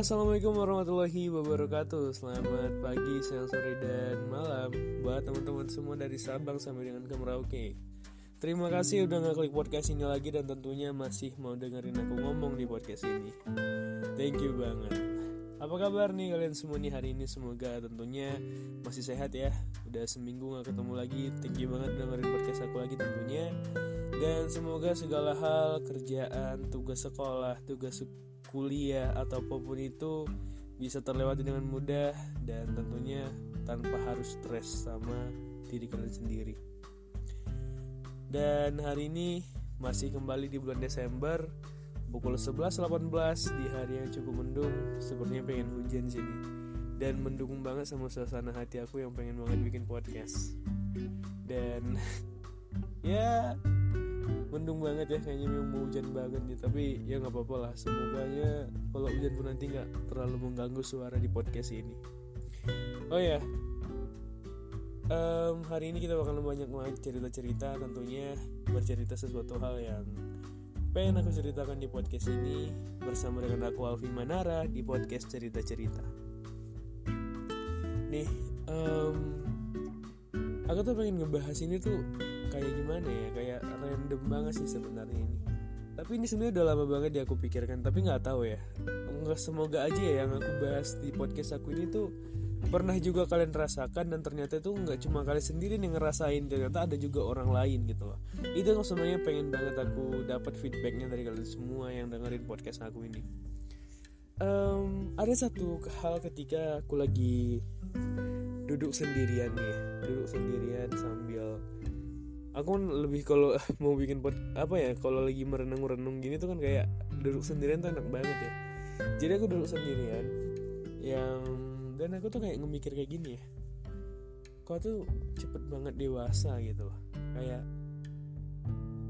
assalamualaikum warahmatullahi wabarakatuh. Selamat pagi, siang, sore, dan malam Buat teman-teman semua dari Sabang sampai dengan ke Merauke. Terima kasih udah ngeklik podcast ini lagi Dan tentunya masih mau dengerin aku ngomong di podcast ini. Thank you banget. Apa kabar nih kalian semua nih hari ini? Semoga tentunya masih sehat ya. Udah seminggu gak ketemu lagi. Thank you banget dengerin podcast aku lagi tentunya. Dan semoga segala hal, kerjaan, tugas sekolah, tugas kuliah atau apa pun itu bisa terlewati dengan mudah dan tentunya tanpa harus stres sama diri kalian sendiri. Dan hari ini masih kembali di bulan Desember pukul 11.18 di hari yang cukup mendung sepertinya pengen hujan sini dan mendukung banget sama suasana hati aku yang pengen banget bikin podcast dan ya mendung banget ya kayaknya mau hujan banget nih. Tapi ya nggak apa-apa lah semoga ya kalau hujan pun nanti nggak terlalu mengganggu suara di podcast ini. Oh ya um, hari ini kita bakal banyak banget cerita-cerita tentunya bercerita sesuatu hal yang pengen aku ceritakan di podcast ini bersama dengan aku Alfi Manara di podcast cerita-cerita. Nih um, aku tuh pengen ngebahas ini tuh kayak gimana ya kayak random banget sih sebenarnya ini. Tapi ini sebenarnya udah lama banget ya aku pikirkan tapi nggak tahu ya. Nggak semoga aja ya yang aku bahas di podcast aku ini tuh pernah juga kalian rasakan dan ternyata itu nggak cuma kalian sendiri yang ngerasain ternyata ada juga orang lain gitu loh. Itu yang sebenarnya pengen banget aku dapat feedbacknya dari kalian semua yang dengerin podcast aku ini. Um, ada satu hal ketika aku lagi duduk sendirian nih duduk sendirian sambil aku kan lebih kalau mau bikin pot apa ya kalau lagi merenung-renung gini tuh kan kayak duduk sendirian tuh enak banget ya. Jadi aku duduk sendirian yang dan aku tuh kayak ngemikir kayak gini ya. Kau tuh cepet banget dewasa gitu loh. Kayak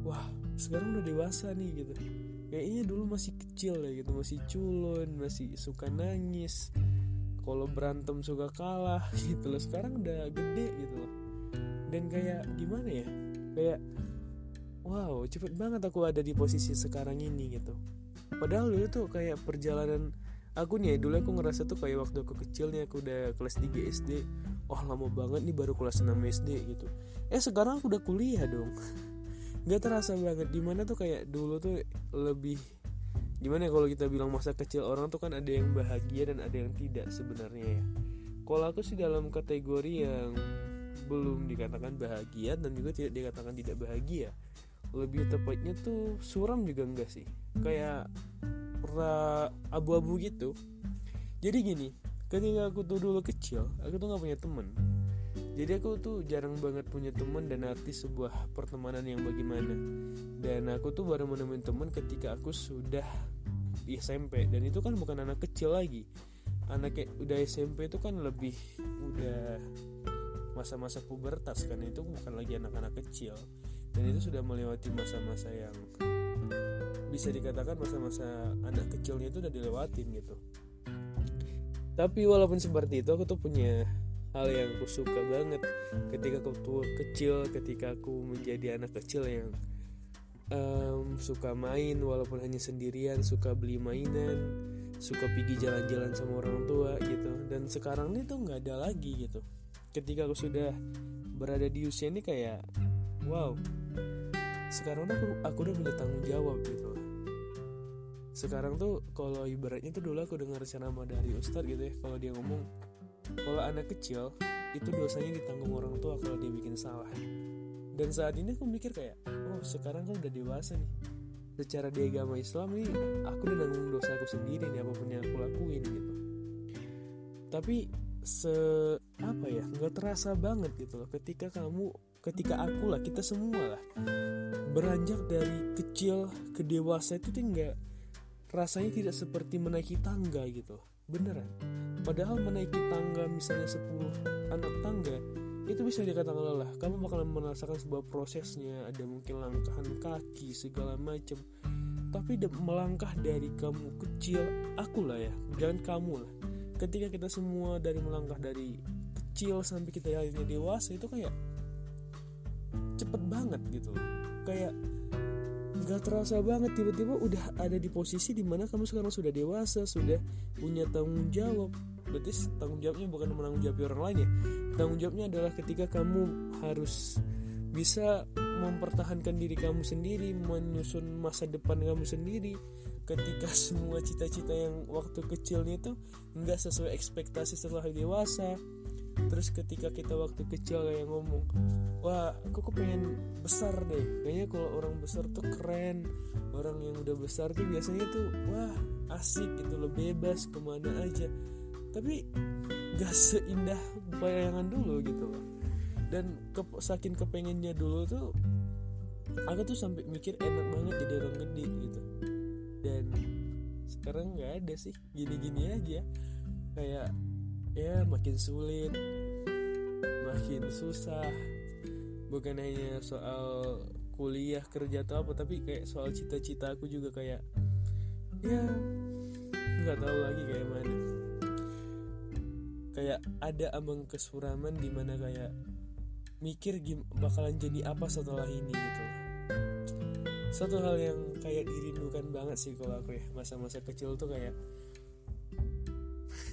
wah sekarang udah dewasa nih gitu. Kayaknya dulu masih kecil ya gitu masih culun masih suka nangis kalau berantem suka kalah gitu loh. Sekarang udah gede gitu loh. Dan kayak gimana ya kayak wow cepet banget aku ada di posisi sekarang ini gitu. Padahal dulu tuh kayak perjalanan aku nih dulu aku ngerasa tuh kayak waktu aku kecil nih aku udah kelas 3 SD oh lama banget nih baru kelas 6 SD gitu. Eh sekarang aku udah kuliah dong. Nggak terasa banget di mana tuh kayak dulu tuh lebih gimana ya kalau kita bilang masa kecil orang tuh kan ada yang bahagia dan ada yang tidak sebenarnya ya. Kalau aku sih dalam kategori yang belum dikatakan bahagia dan juga tidak dikatakan tidak bahagia. Lebih tepatnya tuh suram juga enggak sih? Kayak abu-abu gitu. Jadi gini ketika aku tuh dulu kecil aku tuh nggak punya temen jadi aku tuh jarang banget punya teman dan arti sebuah pertemanan yang bagaimana. Dan aku tuh baru menemukan teman ketika aku sudah di SMP dan itu kan bukan anak kecil lagi. Anak kayak udah SMP itu kan lebih udah masa-masa pubertas kan itu bukan lagi anak-anak kecil. Dan itu sudah melewati masa-masa yang bisa dikatakan masa-masa anak kecilnya itu udah dilewatin gitu. Tapi walaupun seperti itu aku tuh punya hal yang aku suka banget. Ketika aku tuh kecil ketika aku menjadi anak kecil yang um, suka main walaupun hanya sendirian suka beli mainan suka pergi jalan-jalan sama orang tua gitu. Dan sekarang ini tuh nggak ada lagi gitu ketika aku sudah berada di usia ini kayak wow sekarang aku aku udah punya tanggung jawab gitu. Sekarang tuh kalau ibaratnya tuh dulu aku dengar ceramah dari ustadz gitu ya kalau dia ngomong kalau anak kecil itu dosanya ditanggung orang tua kalau dia bikin salah. Dan saat ini aku mikir kayak oh sekarang kan udah dewasa nih. Secara di agama Islam nih aku udah nanggung dosa aku sendiri nih apa pun yang aku lakuin gitu. Tapi se apa ya nggak terasa banget gitu loh. Ketika kamu ketika aku lah kita semua lah. Beranjak dari kecil ke dewasa itu tuh nggak rasanya tidak seperti menaiki tangga gitu. Beneran. Padahal menaiki tangga misalnya 10 anak tangga itu bisa dikatakan lelah. Kamu bakalan merasakan sebuah prosesnya ada mungkin langkahan kaki segala macam. Tapi melangkah dari kamu kecil aku lah ya dan kamu lah ketika kita semua dari melangkah dari kecil sampai kita akhirnya dewasa itu kayak cepet banget gitu kayak gak terasa banget tiba-tiba udah ada di posisi di mana kamu sekarang sudah dewasa sudah punya tanggung jawab. Berarti tanggung jawabnya bukan menanggung jawab orang lain ya. Tanggung jawabnya adalah ketika kamu harus bisa mempertahankan diri kamu sendiri menyusun masa depan kamu sendiri ketika semua cita-cita yang waktu kecilnya itu nggak sesuai ekspektasi setelah dewasa. Terus ketika kita waktu kecil kayak ngomong wah aku pengen besar deh. Kayaknya kalau orang besar tuh keren. Orang yang udah besar tuh biasanya tuh wah asik gitu loh bebas ke mana aja. Tapi gak seindah bayangan dulu gitu loh. Dan ke, saking kepengennya dulu tuh aku tuh sampai mikir enak banget jadi orang gede gitu dan sekarang nggak ada sih gini-gini aja. Kayak ya makin sulit makin susah. Bukan hanya soal kuliah kerja atau apa tapi kayak soal cita-cita aku juga kayak ya nggak tahu lagi kayak mana. Kayak ada ambang kesuraman di mana kayak mikir gim bakalan jadi apa setelah ini gitu satu hal yang kayak dirindukan banget sih kalau aku ya masa-masa kecil tuh kayak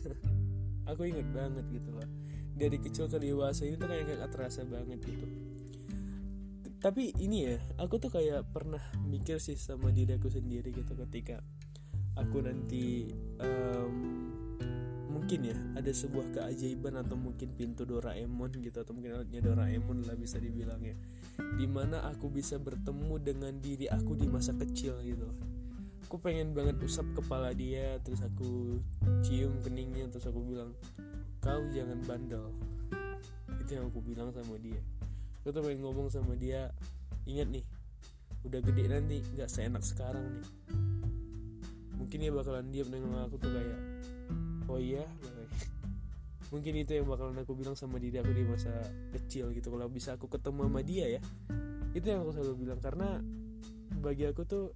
aku inget banget gitu loh. Dari kecil ke dewasa ini tuh kayak gak terasa banget gitu. Tapi ini ya aku tuh kayak pernah mikir sih sama diri aku sendiri gitu ketika aku nanti um, mungkin ya ada sebuah keajaiban atau mungkin pintu Doraemon gitu atau mungkin alatnya Doraemon lah bisa dibilang ya. Di mana aku bisa bertemu dengan diri aku di masa kecil gitu. Aku pengen banget usap kepala dia terus aku cium keningnya terus aku bilang kau jangan bandel. Itu yang aku bilang sama dia. Aku tuh pengen ngomong sama dia ingat nih udah gede nanti nggak seenak sekarang nih. Mungkin dia bakalan diam dengan aku tuh kayak oh iya? Mungkin itu yang bakalan aku bilang sama diri aku di masa kecil gitu. Kalau bisa aku ketemu sama dia ya itu yang aku selalu bilang. Karena bagi aku tuh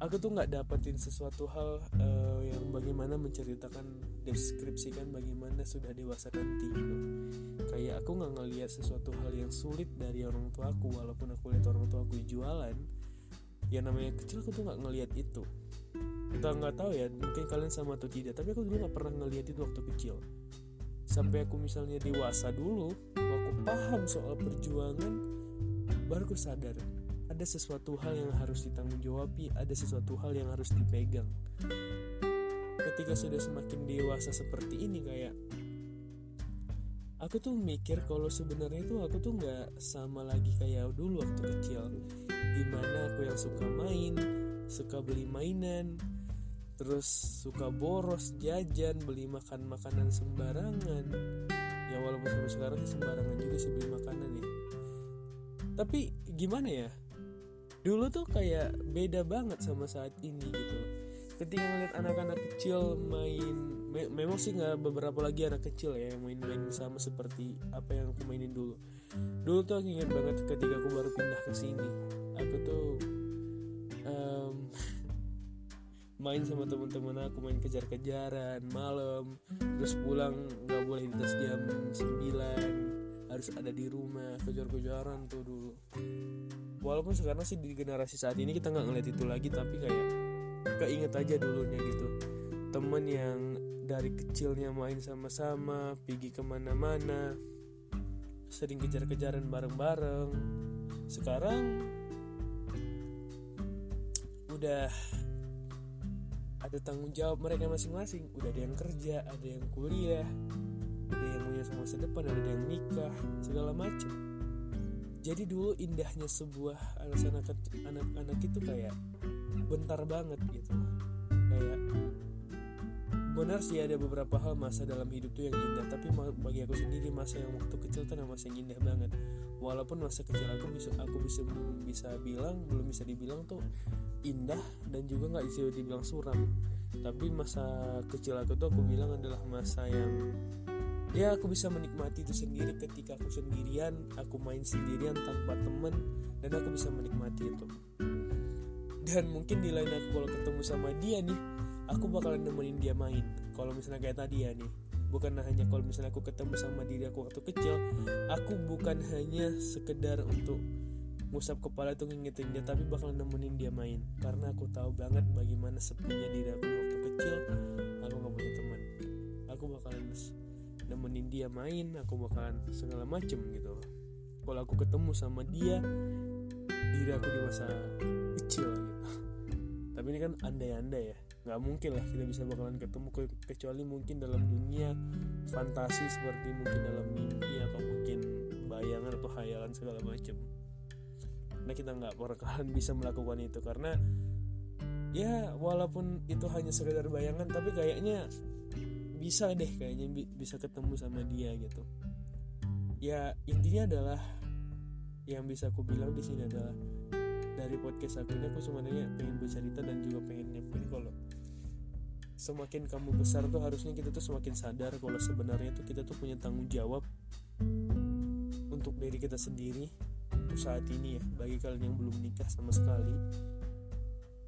aku tuh nggak dapetin sesuatu hal uh, yang bagaimana menceritakan deskripsikan bagaimana sudah dewasa nanti gitu kayak aku nggak ngelihat sesuatu hal yang sulit dari orang tua aku. Walaupun aku lihat orang tua aku jualan ya namanya kecil aku tuh nggak ngelihat itu. Kita nggak tahu ya mungkin kalian sama atau tidak tapi aku dulu nggak pernah ngelihat itu waktu kecil. Sampai aku misalnya dewasa dulu aku paham soal perjuangan baru aku sadar ada sesuatu hal yang harus ditanggung jawabi ada sesuatu hal yang harus dipegang. Ketika sudah semakin dewasa seperti ini kayak aku tuh mikir kalau sebenarnya itu aku tuh nggak sama lagi kayak dulu waktu kecil di mana aku yang suka main suka beli mainan terus suka boros jajan beli makan makanan sembarangan. Ya walaupun sampai sekarang sembarangan juga sih beli makanan ya. Tapi gimana ya? Dulu tuh kayak beda banget sama saat ini gitu. Ketika ngeliat anak-anak kecil main me memang sih nggak beberapa lagi anak kecil ya yang main-main sama seperti apa yang aku mainin dulu. Dulu tuh aku ingat banget ketika aku baru pindah ke sini aku tuh um, main sama teman-teman aku main kejar-kejaran malam. Terus pulang nggak boleh di jam 9 harus ada di rumah kejar-kejaran tuh dulu. Walaupun sekarang sih di generasi saat ini kita nggak ngeliat itu lagi tapi kayak keinget aja dulunya gitu. Temen yang dari kecilnya main sama-sama pergi ke mana-mana sering kejar-kejaran bareng-bareng. Sekarang udah ada tanggung jawab mereka masing-masing. Udah ada yang kerja ada yang kuliah ada yang punya masa depan ada yang nikah segala macam jadi dulu indahnya sebuah anak-anak anak-anak itu kayak bentar banget gitu. Kayak benar sih ada beberapa hal masa dalam hidup tuh yang indah tapi bagi aku sendiri masa yang waktu kecil tuh masa yang indah banget. Walaupun masa kecil aku bisa aku bisa bisa bilang belum bisa dibilang tuh indah dan juga nggak bisa dibilang suram. Tapi masa kecil aku tuh aku bilang adalah masa yang ya aku bisa menikmati itu sendiri. Ketika aku sendirian aku main sendirian tanpa temen dan aku bisa menikmati itu. Dan mungkin di lain aku kalau ketemu sama dia nih aku bakalan nemenin dia main. Kalau misalnya kayak tadi ya nih bukan hanya kalau misalnya aku ketemu sama diri aku waktu kecil aku bukan hanya sekedar untuk ngusap kepala tuh ngingetin dia tapi bakal nemenin dia main. Karena aku tahu banget bagaimana sepinya diri aku waktu kecil. Aku nggak punya teman. Aku bakalan nemenin dia main aku bakalan segala macem gitu. Kalau aku ketemu sama dia diri aku di masa kecil gitu. Tapi ini kan andai-andai ya. Nggak mungkin lah kita bisa bakalan ketemu kecuali mungkin dalam dunia fantasi seperti mungkin dalam mimpi atau mungkin bayangan atau hayalan segala macam nah kita nggak bakalan bisa melakukan itu. Karena ya walaupun itu hanya sekedar bayangan tapi kayaknya bisa deh kayaknya bisa ketemu sama dia gitu. Ya intinya adalah yang bisa aku bilang di sini adalah dari podcast aku ini aku sebenarnya pengen bercerita dan juga pengen nyampein kalau semakin kamu besar tuh harusnya kita tuh semakin sadar kalau sebenarnya tuh kita tuh punya tanggung jawab untuk diri kita sendiri untuk saat ini ya bagi kalian yang belum nikah sama sekali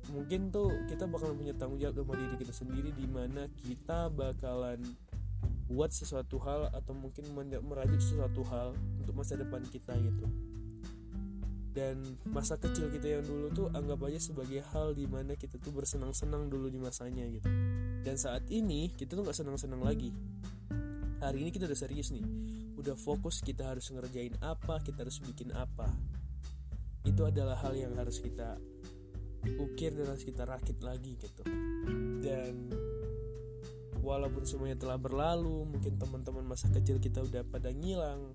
mungkin tuh kita bakalan punya tanggung jawab sama diri kita sendiri di mana kita bakalan buat sesuatu hal atau mungkin merajut sesuatu hal untuk masa depan kita gitu. Dan masa kecil kita yang dulu tuh anggap aja sebagai hal di mana kita tuh bersenang-senang dulu di masanya gitu. Dan saat ini kita tuh nggak senang-senang lagi. Hari ini kita udah serius nih udah fokus kita harus ngerjain apa kita harus bikin apa. Itu adalah hal yang harus kita ukir dan harus kita rakit lagi gitu. Dan walaupun semuanya telah berlalu mungkin teman-teman masa kecil kita udah pada ngilang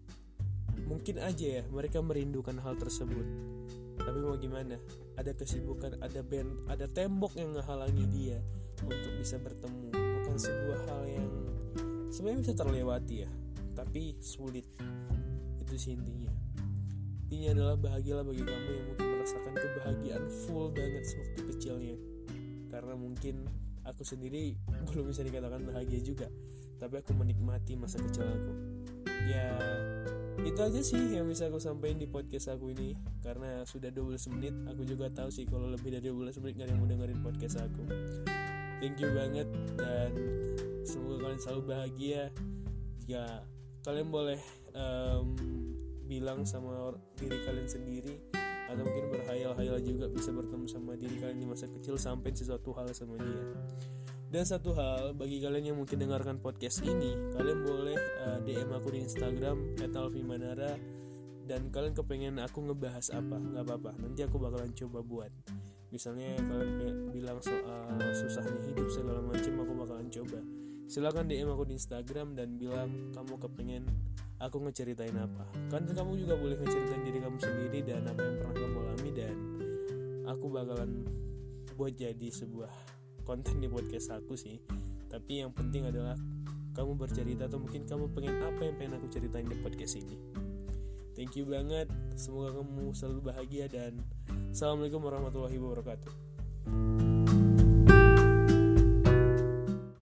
mungkin aja ya mereka merindukan hal tersebut. Tapi mau gimana? Ada kesibukan ada band ada tembok yang ngehalangi dia untuk bisa bertemu. Bukan sebuah hal yang sebenarnya bisa terlewati ya tapi sulit. Itu sih intinya. Intinya adalah bahagialah bagi kamu yang mungkin merasakan kebahagiaan full banget sewaktu kecilnya. Karena mungkin aku sendiri belum bisa dikatakan bahagia juga. Tapi aku menikmati masa kecil aku. Ya itu aja sih yang bisa aku sampaikan di podcast aku ini. Karena sudah 12 menit aku juga tahu sih kalau lebih dari 12 menit gak ada yang mau dengerin podcast aku. Thank you banget dan semoga kalian selalu bahagia. Jika kalian boleh um, bilang sama diri kalian sendiri atau mungkin berhayal-hayal juga bisa bertemu sama diri kalian di masa kecil sampai sesuatu hal sama dia. Dan satu hal bagi kalian yang mungkin dengarkan podcast ini kalian boleh uh, eh, DM aku di Instagram @alfimanara dan kalian kepengen aku ngebahas apa nggak apa-apa. Nanti aku bakalan coba buat. Misalnya kalian bilang soal susahnya hidup segala macam aku bakalan coba silahkan DM aku di Instagram dan bilang kamu kepengen aku ngeceritain apa. Kan kamu juga boleh ngeceritain diri kamu sendiri dan apa yang pernah kamu alami dan aku bakalan buat jadi sebuah konten di podcast aku sih. Tapi yang penting adalah kamu bercerita atau mungkin kamu pengen apa yang pengen aku ceritain di podcast ini. Thank you banget. Semoga kamu selalu bahagia dan assalamualaikum warahmatullahi wabarakatuh